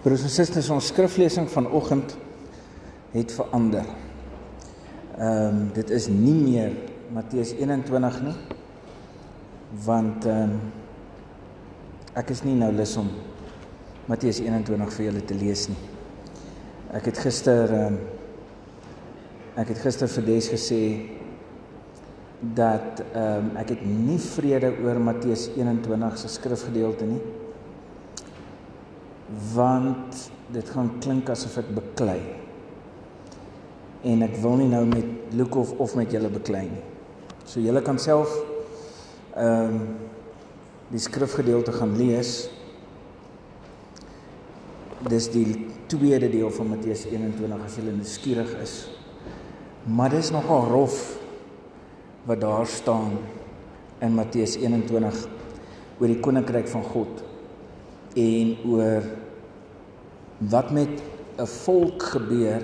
Broers en susters, ons skriflesing vanoggend het verander. Ehm um, dit is nie meer Matteus 21 nie. Want ehm um, ek is nie nou lus om Matteus 21 vir julle te lees nie. Ek het gister ehm um, ek het gister vir Des gesê dat ehm um, ek het nie vrede oor Matteus 21 se skrifgedeelte nie want dit gaan klink asof ek beklei. En ek wil nie nou met Luke of of met julle beklei nie. So julle kan self ehm um, die skrifgedeelte gaan lees. Dis die tweede deel van Matteus 21 as julle nuuskierig is. Maar dis nogal rof wat daar staan in Matteus 21 oor die koninkryk van God en oor wat met 'n volk gebeur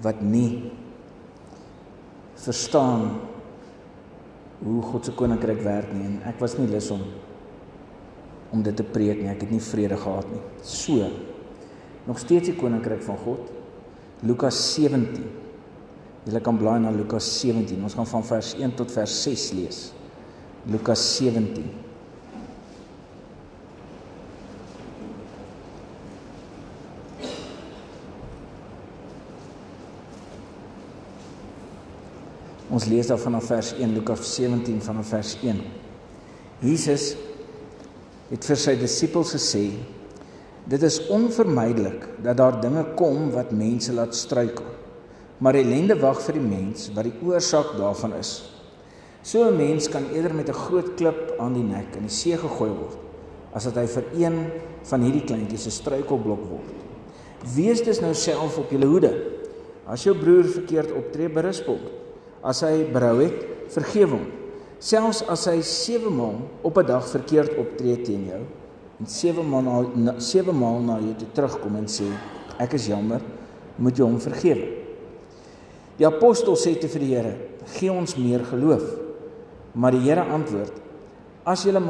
wat nie verstaan hoe God se koninkryk werk nie. En ek was nie lus om om dit te preek nie. Ek het nie vrede gehad nie. So nog steeds die koninkryk van God. Lukas 17 jy kan blaai na Lukas 17 ons gaan van vers 1 tot vers 6 lees. Lukas 17 Ons lees dan vanaf vers 1 Lukas 17 vanaf vers 1. Jesus het vir sy disippels gesê: Dit is onvermydelik dat daar dinge kom wat mense laat struikel. Maar ellende wag vir die mens wat die oorsaak daarvan is. So 'n mens kan eerder met 'n groot klip aan die nek in die see gegooi word as dat hy vir een van hierdie kleintjies 'n struikelblok word. Wees dus nou self op julle hoede. As jou broer verkeerd optree, berusp hom as hy berou het, vergewe hom. Selfs as hy 7 maal op 'n dag verkeerd optree teen jou en 7 maal na 7 maal na jou toe terugkom en sê ek is jammer, moet jy hom vergewe. Die apostel sê te vir die Here, gee ons meer geloof. Maar die Here antwoord, as julle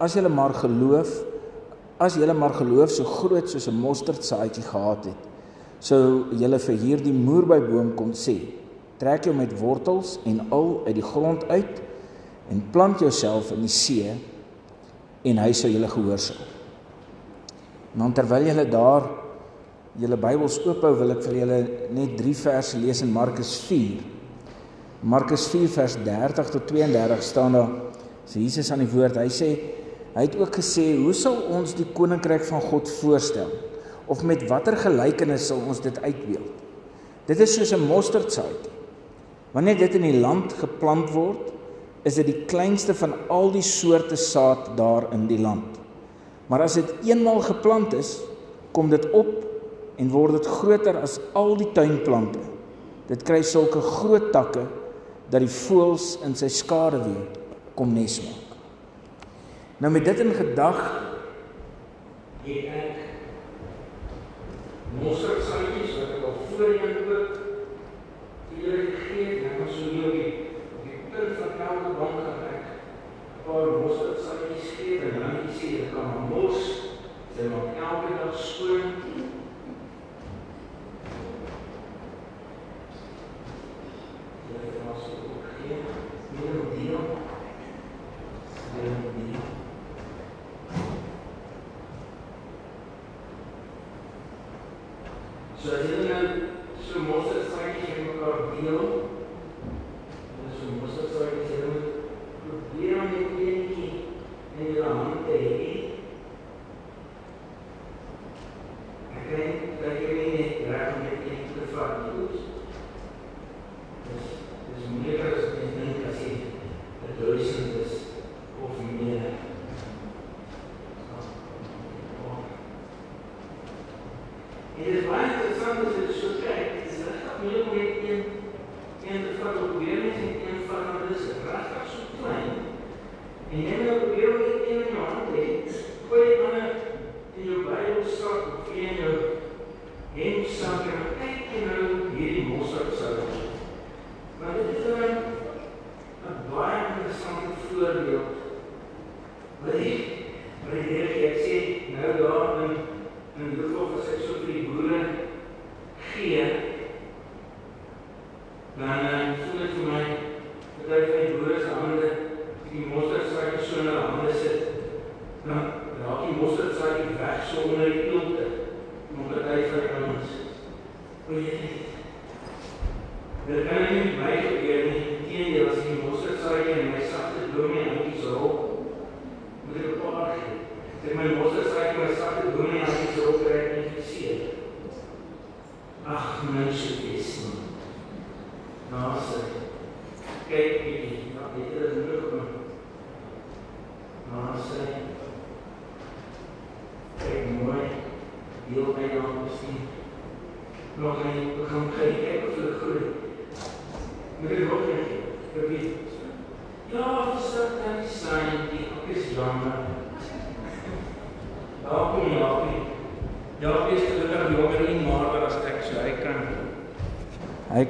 as julle maar geloof, as julle maar geloof so groot soos 'n mosterdsaadjie gehad het, sou julle vir hierdie moerbeiboom kon sê, trek jou met wortels en al uit die grond uit en plant jouself in die see en hy sal julle gehoorsaam. Nou terwyl julle daar julle Bybels oophou, wil ek vir julle net 3 verse lees in Markus 4. Markus 4 vers 30 tot 32 staan daar sê Jesus aan die woord. Hy sê hy het ook gesê, "Hoe sal ons die koninkryk van God voorstel? Of met watter gelykenis sal ons dit uitbeeld? Dit is soos 'n mosterdsaadjie Wanneer dit in die land geplant word, is dit die kleinste van al die soorte saad daar in die land. Maar as dit eenmaal geplant is, kom dit op en word dit groter as al die tuinplante. Dit kry sulke groot takke dat die voëls in sy skaduwee kom nes maak. Nou met dit in gedagte het ek mosterdsaadjies wat ek al voorheen ook Here gee en dan so hier op die op die punt van elke bank gaan ek 'n paar mosterd sakkies gee en dan jy sê jy kan hom mos sy maak elke dag skoon So as jy nou so mosterd deel. Dus we moesten zorgen dat we proberen met kindje in je hand te heen. Ik denk dat je niet graag met kindje te vaak doet. Dus het is moeilijker als je denkt als je het duizend is of meer. En het is wel interessant als je het zo kijkt. Het is echt moeilijk om met een en te vat op weer is en een van hulle is regtig so klein. En jy moet nou weer net een in jou hand hê. Gooi dit aan in jou Bybel sak of in jou hemsak en kyk jy nou hierdie mosterd sou. Maar dit is nou 'n baie interessante voorbeeld. Wat jy wat jy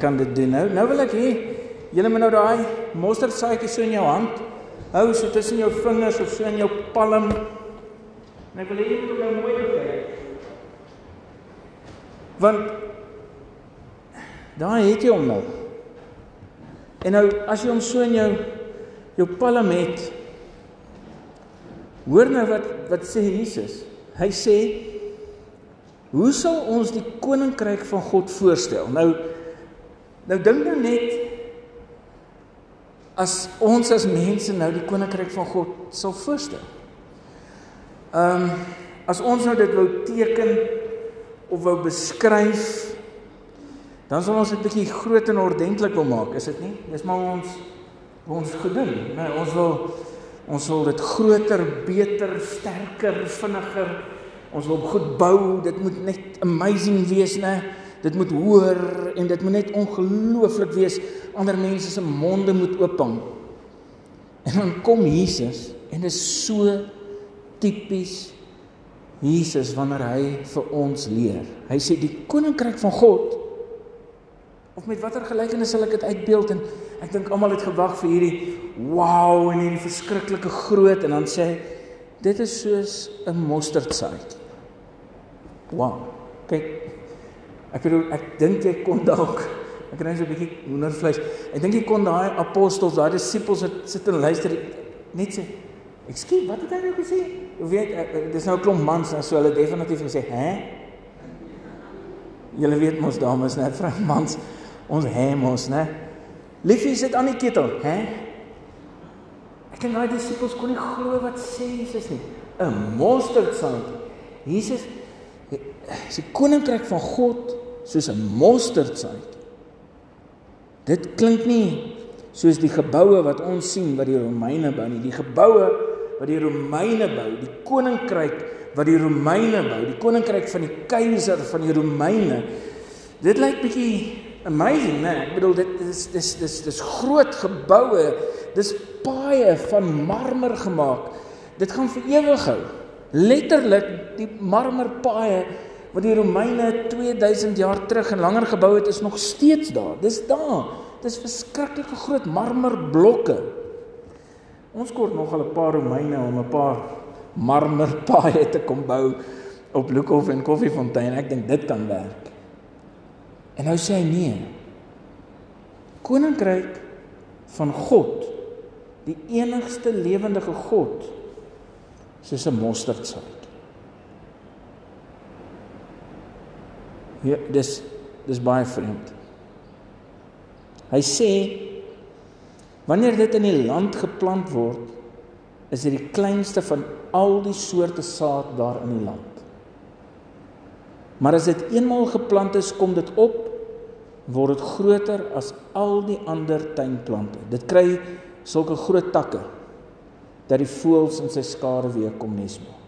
kan. Dit doen. Nou nou wil ek hê julle moet nou daai mosterdsaadjie so in jou hand hou so tussen jou vingers of so in jou palm. En ek wil hê jy moet nou mooi kyk. Want daar het jy hom nou. En nou as jy hom so in jou jou palm het Hoor nou wat wat sê Jesus? Hy sê Hoe sal ons die koninkryk van God voorstel? Nou nou dink nou net as ons as mense nou die koninkryk van God sal voorstel. Ehm um, as ons nou dit wou teken of wou beskryf dan sal ons dit bietjie groot en ordentlik wil maak, is dit nie? Dis maar ons ons gedoen. Nee, ons wil ons wil dit groter, beter, sterker, vinniger. Ons wil goed bou. Dit moet net amazing wees, né? Dit moet hoor en dit moet net ongelooflik wees. Ander mense se monde moet oopang. En dan kom Jesus en is so tipies Jesus wanneer hy vir ons leer. Hy sê die koninkryk van God of met watter gelykenis sal ek dit uitbeeld en ek dink almal het gewag vir hierdie wow en hierdie verskriklike groot en dan sê hy dit is soos 'n mosterdsaadjie. Wow. Kyk. Ek bedoel ek dink jy kon dalk ek kry so 'n bietjie hoendervleis. Ek dink jy kon daai apostels, daai disippels wat sit en luister net sê Ekskuus, wat het hy nou gesê? Jy weet, dis nou 'n klomp mans en so hulle definitief gesê, "Hè?" Julle weet mos dames, net vrou mans, ons hè mos, né? Liefie sit aan die ketel, hè? Ek kan daai disippels kon nie glo wat sê Jesus nie. 'n Mosterdsaadjie. Jesus se koninkryk van God soos 'n mosterdsaadjie. Dit klink nie soos die geboue wat ons sien wat die Romeine bou nie. Die geboue wat die Romeine bou, die koninkryk wat die Romeine bou, die koninkryk van die keiser van die Romeine. Dit lyk bietjie amazing, né? Ek bedoel dit is dis dis dis groot geboue. Dis baie van marmer gemaak. Dit gaan vir ewig hou. Letterlik die marmerpaaie wat die Romeine 2000 jaar terug en langer gebou het is nog steeds daar. Dis daar. Dis verskriklike groot marmerblokke. Ons kort nog al 'n paar Romeine om 'n paar marmerpaaie te kom bou op Lukhof en Koffiefontein. Ek dink dit kan werk. En nou sê hy nee. Koninkryk van God, die enigste lewendige God, soos 'n mosterdsaadjie. Ja, dis dis baie vreemd. Hy sê Wanneer dit in die land geplant word, is dit die kleinste van al die soorte saad daar in die land. Maar as dit eenmaal geplant is, kom dit op word dit groter as al die ander tuinplante. Dit kry sulke groot takke dat die voëls in sy skare weer kom nesmaak.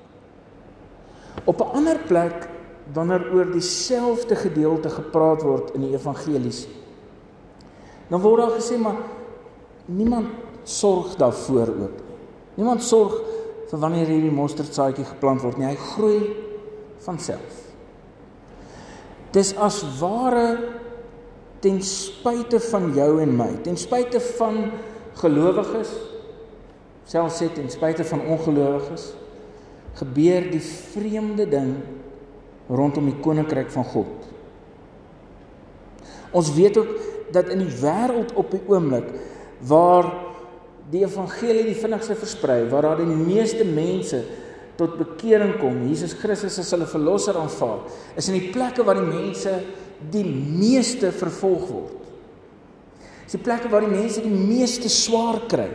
Op 'n ander plek wanneer oor dieselfde gedeelte gepraat word in die evangelies, dan word daar gesê maar niemand sorg daarvoor ook nie. Niemand sorg vir wanneer hierdie mosterdsaadjie geplant word nie. Hy groei van self. Dis as ware ten spyte van jou en my, ten spyte van gelowiges, selfs sê ten spyte van ongelowiges, gebeur die vreemde ding rondom die koninkryk van God. Ons weet ook dat in die wêreld op die oomblik waar die evangelie die vinnigste versprei, waar daar die meeste mense tot bekering kom, Jesus Christus as hulle verlosser aanvaar, is in die plekke waar die mense die meeste vervolg word. Dis die plekke waar die mense die meeste swaar kry,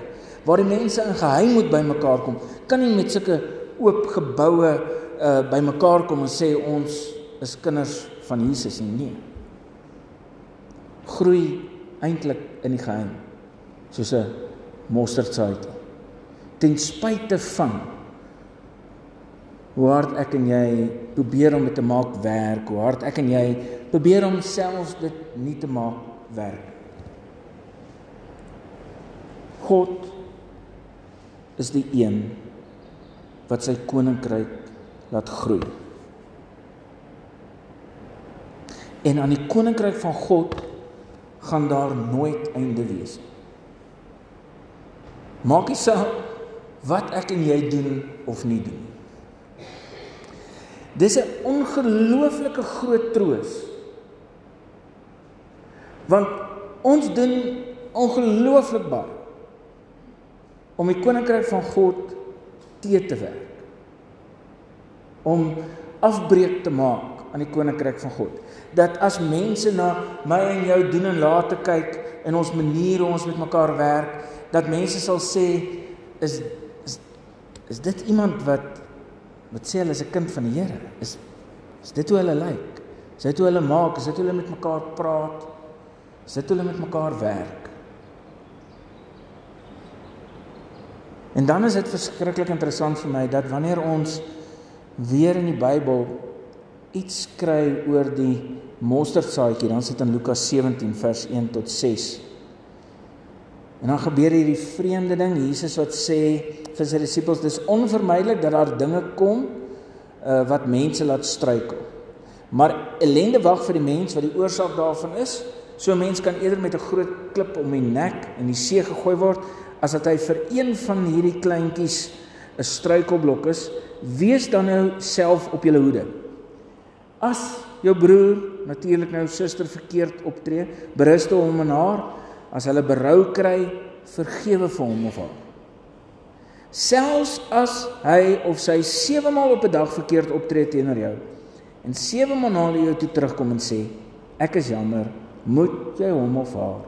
waar die mense in geheim moet bymekaar kom. Kan nie met sulke oop geboue uh bymekaar kom en sê ons is kinders van Jesus nie. Nee. Groei eintlik in die geheim soos 'n mosterdsaadjie. Ten spyte van hoe hard ek en jy probeer om dit te maak werk, hoe hard ek en jy probeer om selfs dit nie te maak werk. God is die een wat sy koninkryk laat groei. En aan die koninkryk van God gaan daar nooit einde wees nie. Maak nie saak wat ek en jy doen of nie doen. Dis 'n ongelooflike groot troos. Want ons doen ongelooflik baie om die koninkryk van God te te werk. Om afbreek te maak aan die koninkryk van God. Dat as mense na my en jou doen en laat kyk in ons maniere ons met mekaar werk, dat mense sal sê is is is dit iemand wat wat sê hulle is 'n kind van die Here? Is is dit hoe hulle lyk? Is dit hoe hulle maak? Is dit hoe hulle met mekaar praat? Is dit hoe hulle met mekaar werk? En dan is dit verskriklik interessant vir my dat wanneer ons weer in die Bybel iets kry oor die mosterdsaadjie, dan sit in Lukas 17 vers 1 tot 6. En dan gebeur hierdie vreemde ding, Jesus wat sê vir sy disippels dis onvermydelik dat daar dinge kom uh, wat mense laat struikel. Maar ellende wag vir die mens wat die oorsaak daarvan is. So 'n mens kan eerder met 'n groot klip om die nek in die see gegooi word as dat hy vir een van hierdie kleintjies 'n struikelblok is. Wees dan nou self op jou hoede. As jou broer natuurlik nou suster verkeerd optree, berus hom en haar as hulle berou kry, vergewe vir hom of haar. Selfs as hy of sy 7 maal op 'n dag verkeerd optree teenoor jou en 7 maal na jou toe terugkom en sê ek is jammer, moet jy hom of haar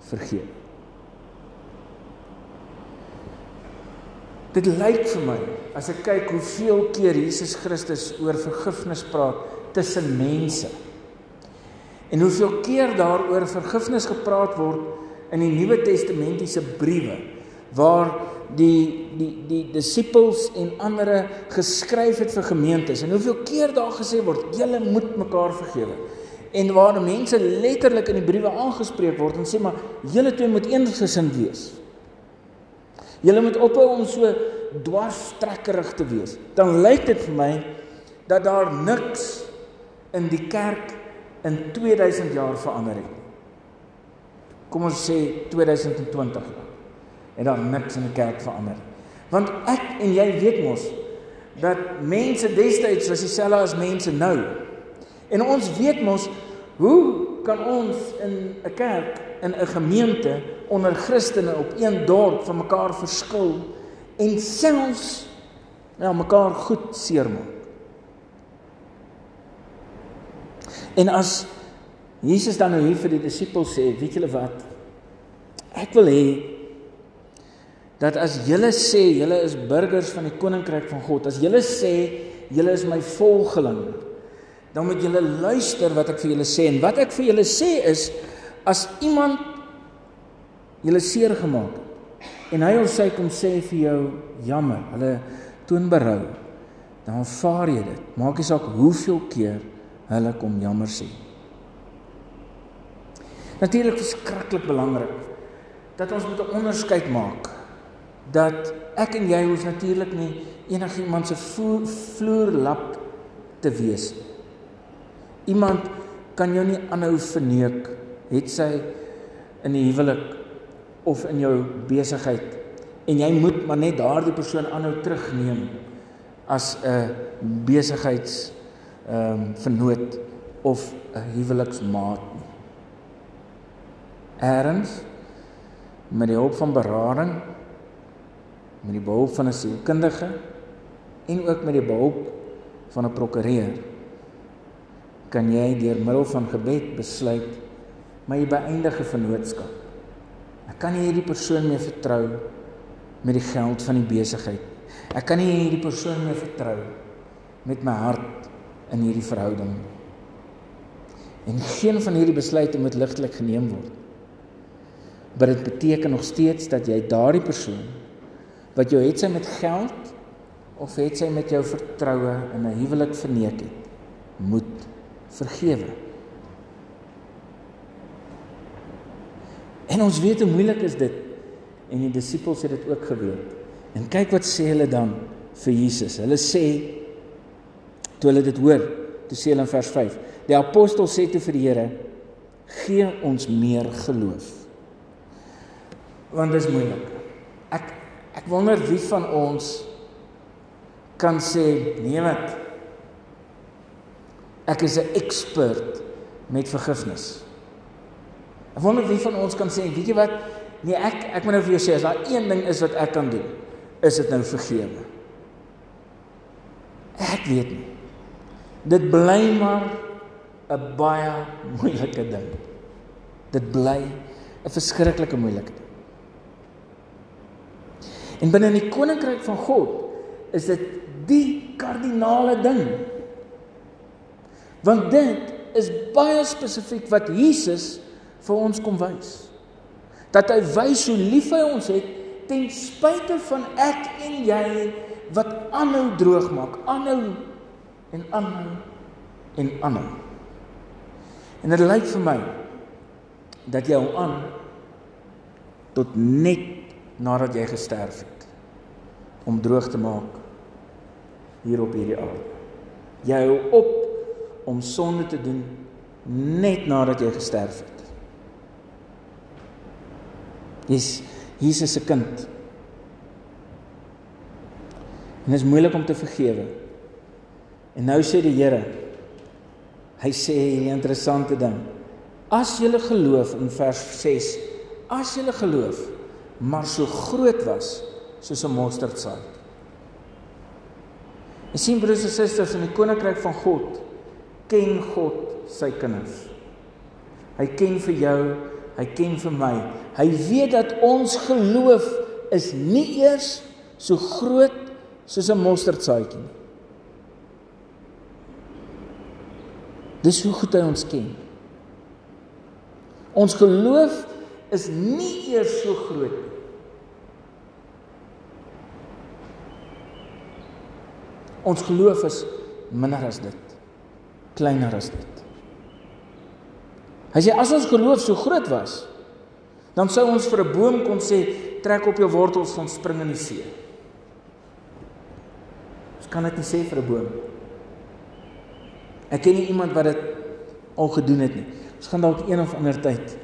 vergewe. Dit lyk vir my as ek kyk hoeveel keer Jesus Christus oor vergifnis praat tussen mense. En hoeveel keer daaroor vergifnis gepraat word in die Nuwe Testamentiese briewe waar die die die disippels en ander geskryf het vir gemeentes en hoeveel keer daar gesê word julle moet mekaar vergewe en waar mense letterlik in die briewe aangespreek word en sê maar julle twee moet eensgesind wees. Julle moet ophou om so dwarstrekkerig te wees. Dan lyk dit vir my dat daar niks in die kerk in 2000 jaar verander het kom ons sê 2020 jaar. En daar niks in die kerk verander. Want ek en jy weet mos dat mense destyds was dieselfde as mense nou. En ons weet mos hoe kan ons in 'n kerk in 'n gemeente onder Christene op een dorp van mekaar verskil en selfs ja mekaar goed seermaak. En as Jesus dan nou hier vir die disippels sê, weet julle wat? Ek wil hê dat as julle sê julle is burgers van die koninkryk van God, as julle sê julle is my volgeling, dan moet julle luister wat ek vir julle sê en wat ek vir julle sê is as iemand julle seer gemaak het en hy of sy kom sê vir jou jammer, hulle toon berou, dan aanvaar jy dit. Maak nie saak hoeveel keer hulle kom jammer sê. Natuurlik verskriklik belangrik dat ons moet 'n onderskeid maak dat ek en jy hoef natuurlik nie enigiemand se vloerlap te wees. Iemand kan jou nie aanhou verneek het sy in die huwelik of in jou besigheid en jy moet maar net daardie persoon aanhou terugneem as 'n besigheids ehm um, vernoot of 'n huweliksmaat eers met die hulp van berading met die behulp van 'n sielkundige en ook met die behulp van 'n prokureur kan jy deur middel van gebed besluit my beëindige vennootskap. Ek kan nie hierdie persoon meer vertrou met die geld van die besigheid. Ek kan nie hierdie persoon meer vertrou met my hart in hierdie verhouding. En geen van hierdie besluite moet ligtelik geneem word. Maar dit beteken nog steeds dat jy daardie persoon wat jou het sy met geld of het sy met jou vertroue in 'n huwelik verneek het, moet vergewe. En ons weet hoe moeilik is dit en die disippels het dit ook geweet. En kyk wat sê hulle dan vir Jesus. Hulle sê toe hulle dit hoor, toe sê hulle in vers 5: Die apostel sê toe vir die Here: "Gee ons meer geloof." Want dit is moeilik. Ek ek wonder wie van ons kan sê, "Nee wat? Ek is 'n ekspert met vergifnis." Ek wonder wie van ons kan sê, "Weet jy wat? Nee, ek ek moet nou vir jou sê, as daar een ding is wat ek kan doen, is dit nou vergewe." Ek weet nie. Dit bly maar 'n baie moeilike ding. Dit bly 'n verskriklike moeilike ding. En binne in die koninkryk van God is dit die kardinale ding. Want dit is baie spesifiek wat Jesus vir ons kom wys. Dat hy wys hoe lief hy ons het ten spyte van ek en jy wat aanhou droog maak, aanhou en aanhou en aanhou. En dit lyk vir my dat jy hom aan tot net nadat jy gesterf het om droog te maak hier op hierdie aarde. Jy hou op om sonde te doen net nadat jy gesterf het. Dis Jesus se kind. En dit is moeilik om te vergewe. En nou sê die Here Hy sê 'n interessante ding. As jy geloof in vers 6, as jy geloof, maar so groot was soos 'n mosterdsaad. Jy sien broers en susters in die koninkryk van God ken God sy kinders. Hy ken vir jou, hy ken vir my. Hy weet dat ons geloof is nie eers so groot soos 'n mosterdsaadjie nie. Dis hoe goed hy ons ken. Ons geloof is nie eers so groot nie. Ons geloof is minder as dit. Kleiner as dit. Hy sê as ons geloof so groot was, dan sou ons vir 'n boom kon sê trek op jou wortels van spring in die see. Ons kan dit nie sê vir 'n boom. Ek ken nie iemand wat dit al gedoen het nie. Ons gaan dalk een of ander tyd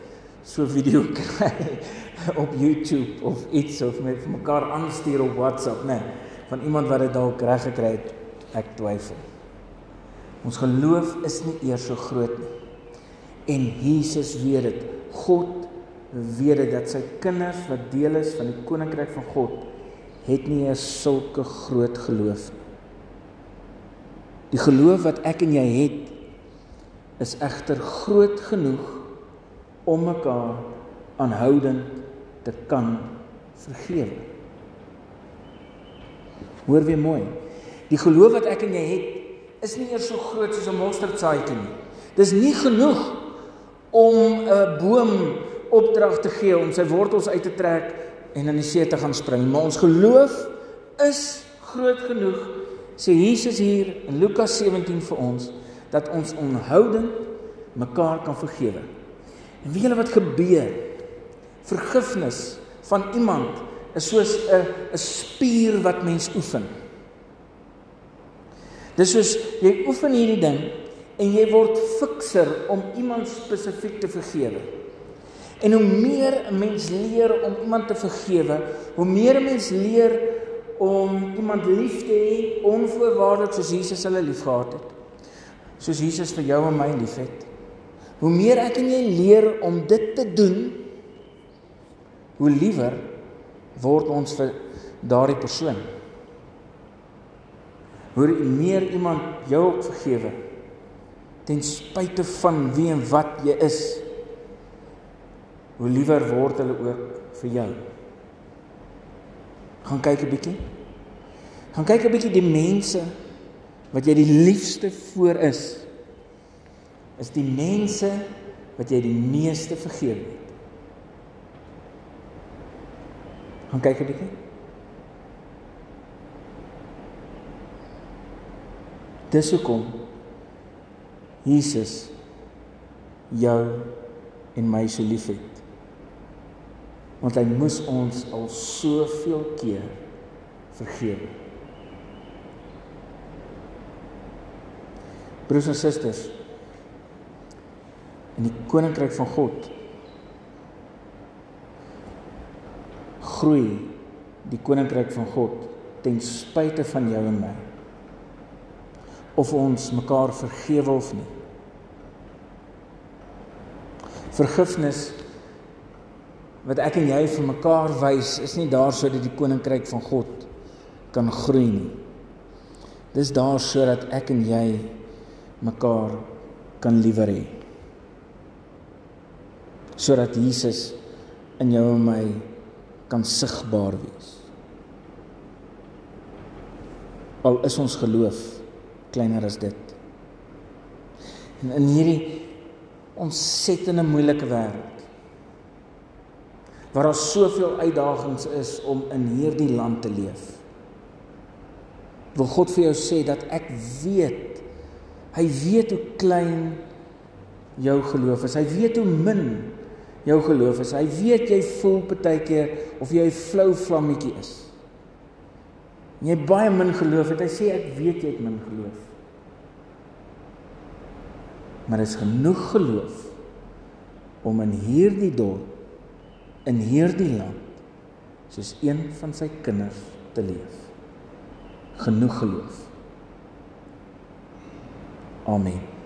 so 'n video kry op YouTube of iets of met mekaar aanstuur op WhatsApp, né, van iemand wat dit dalk reg gekry het. Ek twyfel. Ons geloof is nie eers so groot nie. En Jesus weet dit. God weet dit dat sy kinders wat deel is van die koninkryk van God het nie eers sulke groot geloof nie. Die geloof wat ek en jy het is egter groot genoeg om mekaar aanhoudend te kan vergewe. Hoor weer mooi. Die geloof wat ek en jy het is nie eers so groot soos 'n mosterdsaadjie nie. Dis nie genoeg om 'n boom opdrag te gee om sy wortels uit te trek en in die see te gaan spring, maar ons geloof is groot genoeg sê Jesus hier in Lukas 17 vir ons dat ons onhoudend mekaar kan vergewe. En weet julle wat gebeur? Vergifnis van iemand is soos 'n 'n spier wat mens oefen. Dis soos jy oefen hierdie ding en jy word fikser om iemand spesifiek te vergewe. En hoe meer 'n mens leer om iemand te vergewe, hoe meer 'n mens leer om iemand lief te hê onvoorwaardelik soos Jesus hulle liefgehad het. Soos Jesus vir jou en my liefhet. Hoe meer ek en jy leer om dit te doen, hoe liewer word ons vir daardie persoon. hoe meer iemand jou vergewe ten spyte van wie en wat jy is hoe liewer word hulle ook vir jou. Gaan kyk 'n bietjie gaan kyk 'n bietjie die mense wat jy die liefste voor is. Is die mense wat jy die meeste vergewe het. Gaan kyk 'n bietjie Dis hoekom Jesus jou en my so liefhet. Want hy moes ons al soveel keer vergewe. Broers en susters, in die koninkryk van God groei die koninkryk van God ten spyte van jou en my of ons mekaar vergewe of nie. Vergifnis wat ek en jy vir mekaar wys, is nie daar sodat die koninkryk van God kan groei nie. Dis daar sodat ek en jy mekaar kan liewer hê. Sodat Jesus in jou en my kan sigbaar wees. Al is ons geloof kleiner as dit. En in hierdie ontsettende moeilike wêreld waar daar soveel uitdagings is om in hierdie land te leef. Wil God vir jou sê dat ek weet hy weet hoe klein jou geloof is. Hy weet hoe min jou geloof is. Hy weet jy voel partykeer of jy 'n flou vlammetjie is. Jy baie min geloof het. Hy sê ek weet jy het min geloof maar is genoeg geloof om in hierdie dorp in hierdie land soos een van sy kinders te leef. Genoeg geloof. Amen.